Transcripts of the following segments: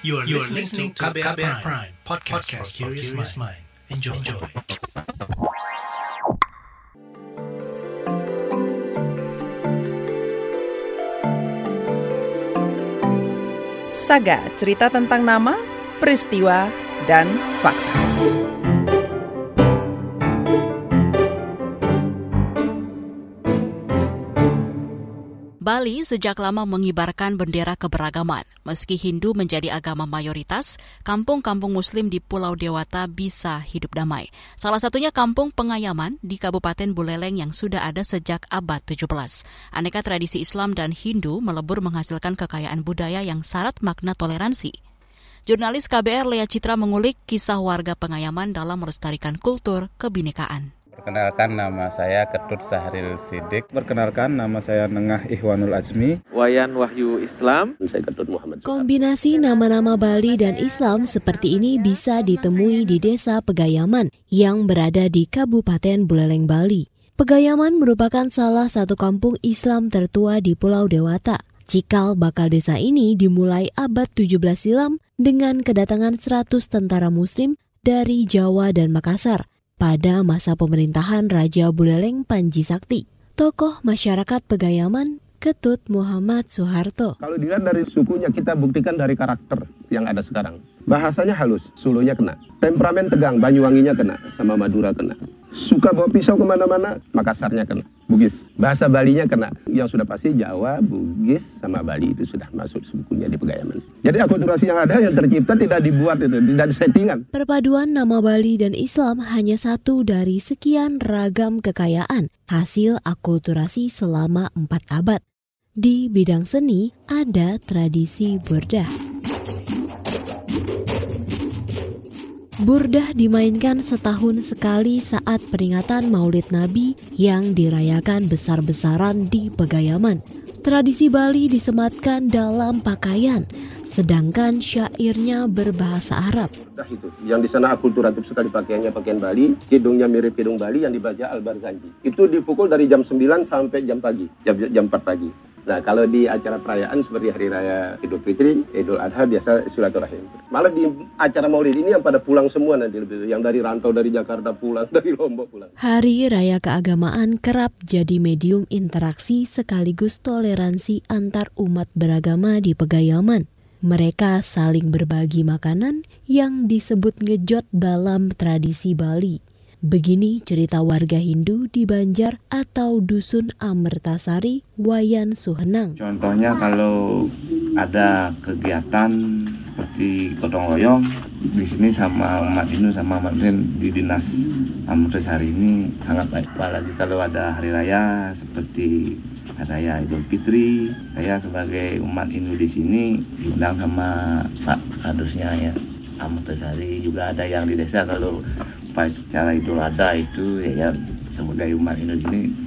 You are, you are listening to KBR, KBR Prime, Prime podcast, podcast for curious mind. Enjoy. Enjoy. Saga, cerita tentang nama, peristiwa, dan fakta. Bali sejak lama mengibarkan bendera keberagaman. Meski Hindu menjadi agama mayoritas, kampung-kampung Muslim di Pulau Dewata bisa hidup damai. Salah satunya kampung Pengayaman di Kabupaten Buleleng yang sudah ada sejak abad 17. Aneka tradisi Islam dan Hindu melebur menghasilkan kekayaan budaya yang syarat makna toleransi. Jurnalis KBR Lea Citra mengulik kisah warga Pengayaman dalam melestarikan kultur kebinekaan. Perkenalkan nama saya Ketut Sahril Sidik. Perkenalkan nama saya Nengah Ihwanul Azmi. Wayan Wahyu Islam. Saya Ketut Muhammad. Kombinasi nama-nama Bali dan Islam seperti ini bisa ditemui di Desa Pegayaman yang berada di Kabupaten Buleleng, Bali. Pegayaman merupakan salah satu kampung Islam tertua di Pulau Dewata. Cikal bakal desa ini dimulai abad 17 silam dengan kedatangan 100 tentara muslim dari Jawa dan Makassar pada masa pemerintahan Raja Buleleng Panji Sakti. Tokoh masyarakat Pegayaman Ketut Muhammad Soeharto. Kalau dilihat dari sukunya, kita buktikan dari karakter yang ada sekarang. Bahasanya halus, sulunya kena. Temperamen tegang, Banyuwanginya kena, sama Madura kena. Suka bawa pisau ke mana-mana, Makassarnya kena. Bugis. Bahasa Balinya kena. Yang sudah pasti Jawa, Bugis, sama Bali itu sudah masuk sukunya di Pegayaman. Jadi akulturasi yang ada yang tercipta tidak dibuat itu, tidak disettingan. Perpaduan nama Bali dan Islam hanya satu dari sekian ragam kekayaan hasil akulturasi selama empat abad. Di bidang seni ada tradisi burdah. Burdah dimainkan setahun sekali saat peringatan Maulid Nabi yang dirayakan besar-besaran di Pegayaman. Tradisi Bali disematkan dalam pakaian, sedangkan syairnya berbahasa Arab. Yang di sana akulturatif sekali pakaiannya pakaian Bali, hidungnya mirip hidung Bali yang dibaca Al-Barzanji. Itu dipukul dari jam 9 sampai jam pagi, jam, jam 4 pagi. Nah, kalau di acara perayaan seperti Hari Raya Idul Fitri, Idul Adha biasa silaturahim. Malah di acara Maulid ini yang pada pulang semua nanti yang dari rantau dari Jakarta pulang, dari Lombok pulang. Hari Raya Keagamaan kerap jadi medium interaksi sekaligus toleransi antar umat beragama di Pegayaman. Mereka saling berbagi makanan yang disebut ngejot dalam tradisi Bali. Begini cerita warga Hindu di Banjar atau Dusun Amertasari, Wayan Suhenang. Contohnya kalau ada kegiatan seperti gotong royong, di sini sama umat Hindu sama umat Muslim di dinas Amertasari ini sangat baik. Apalagi kalau ada hari raya seperti raya Idul Fitri, saya sebagai umat Hindu di sini diundang sama Pak Kadusnya ya. Amertasari juga ada yang di desa kalau upacara Idul Adha itu ya, ya umat ini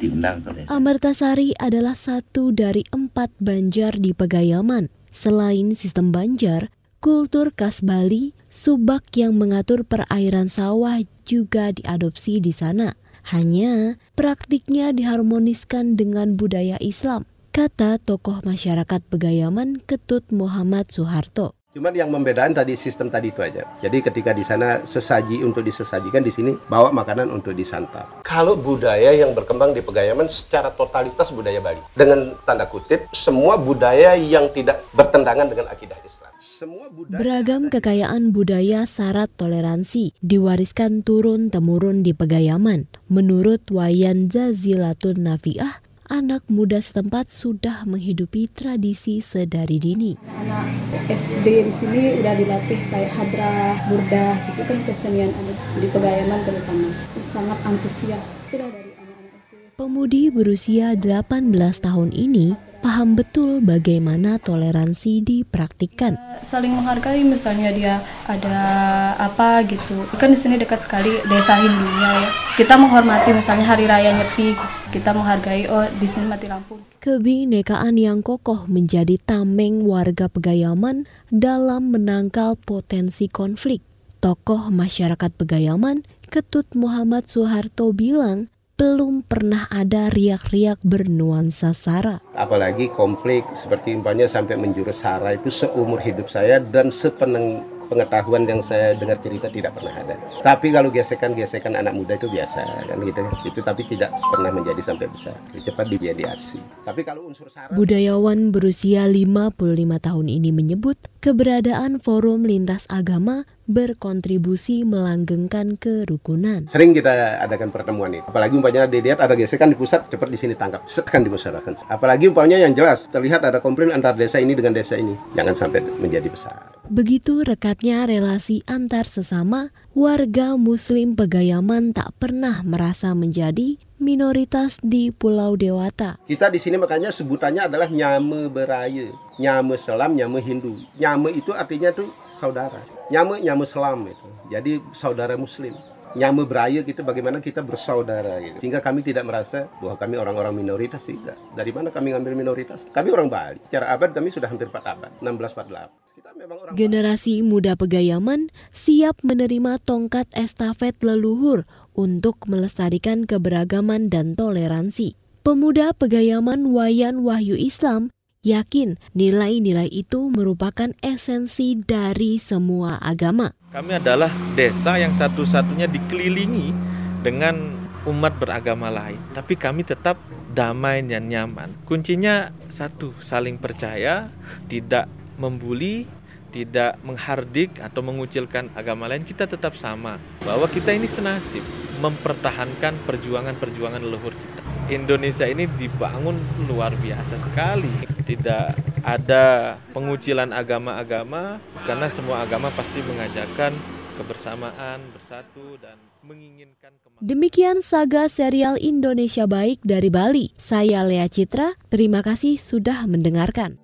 diundang. Amertasari adalah satu dari empat banjar di Pegayaman. Selain sistem banjar, kultur khas Bali, subak yang mengatur perairan sawah juga diadopsi di sana. Hanya praktiknya diharmoniskan dengan budaya Islam, kata tokoh masyarakat Pegayaman Ketut Muhammad Soeharto. Cuman yang membedakan tadi sistem tadi itu aja. Jadi ketika di sana sesaji untuk disesajikan di sini bawa makanan untuk disantap. Kalau budaya yang berkembang di Pegayaman secara totalitas budaya Bali dengan tanda kutip semua budaya yang tidak bertentangan dengan akidah Islam. Semua budaya Beragam kekayaan budaya syarat toleransi diwariskan turun temurun di Pegayaman. Menurut Wayan Zazilatun Nafiah, anak muda setempat sudah menghidupi tradisi sedari dini. Anak SD di sini udah dilatih kayak hadrah, burdah, itu kan kesenian di Pegayaman terutama. Sangat antusias. Dari anak-anak SD. Pemudi berusia 18 tahun ini paham betul bagaimana toleransi dipraktikkan. Saling menghargai misalnya dia ada apa gitu. Kan di sini dekat sekali desa Hindunya ya. Kita menghormati misalnya hari raya Nyepi, kita menghargai oh di sini mati lampu. Kebinekaan yang kokoh menjadi tameng warga Pegayaman dalam menangkal potensi konflik. Tokoh masyarakat Pegayaman, Ketut Muhammad Soeharto bilang, belum pernah ada riak-riak bernuansa sara. Apalagi konflik seperti umpamanya sampai menjurus sara itu seumur hidup saya dan sepeneng pengetahuan yang saya dengar cerita tidak pernah ada. Tapi kalau gesekan-gesekan anak muda itu biasa kan gitu. Itu tapi tidak pernah menjadi sampai besar. Cepat dimediasi. Tapi kalau unsur sara Budayawan berusia 55 tahun ini menyebut keberadaan forum lintas agama berkontribusi melanggengkan kerukunan. Sering kita adakan pertemuan itu. Apalagi umpamanya dilihat ada gesekan di pusat, cepat di sini tangkap, setekan dimasyarakat. Apalagi umpamanya yang jelas terlihat ada komplain antar desa ini dengan desa ini. Jangan sampai menjadi besar. Begitu rekatnya relasi antar sesama, warga muslim Pegayaman tak pernah merasa menjadi minoritas di Pulau Dewata. Kita di sini makanya sebutannya adalah nyame beraya, nyame selam, nyame Hindu. Nyame itu artinya tuh saudara. Nyame nyame selam itu. Jadi saudara muslim. Nyame beraya gitu bagaimana kita bersaudara gitu. Sehingga kami tidak merasa bahwa kami orang-orang minoritas tidak. Dari mana kami ngambil minoritas? Kami orang Bali. Secara abad kami sudah hampir 4 abad, 1648. Kita memang orang Generasi muda Pegayaman siap menerima tongkat estafet leluhur untuk melestarikan keberagaman dan toleransi. Pemuda Pegayaman Wayan Wahyu Islam yakin nilai-nilai itu merupakan esensi dari semua agama. Kami adalah desa yang satu-satunya dikelilingi dengan umat beragama lain, tapi kami tetap damai dan nyaman. Kuncinya satu, saling percaya, tidak membuli, tidak menghardik atau mengucilkan agama lain, kita tetap sama. Bahwa kita ini senasib mempertahankan perjuangan-perjuangan leluhur kita. Indonesia ini dibangun luar biasa sekali. Tidak ada pengucilan agama-agama karena semua agama pasti mengajarkan kebersamaan, bersatu dan menginginkan. Demikian saga serial Indonesia Baik dari Bali. Saya Lea Citra, terima kasih sudah mendengarkan.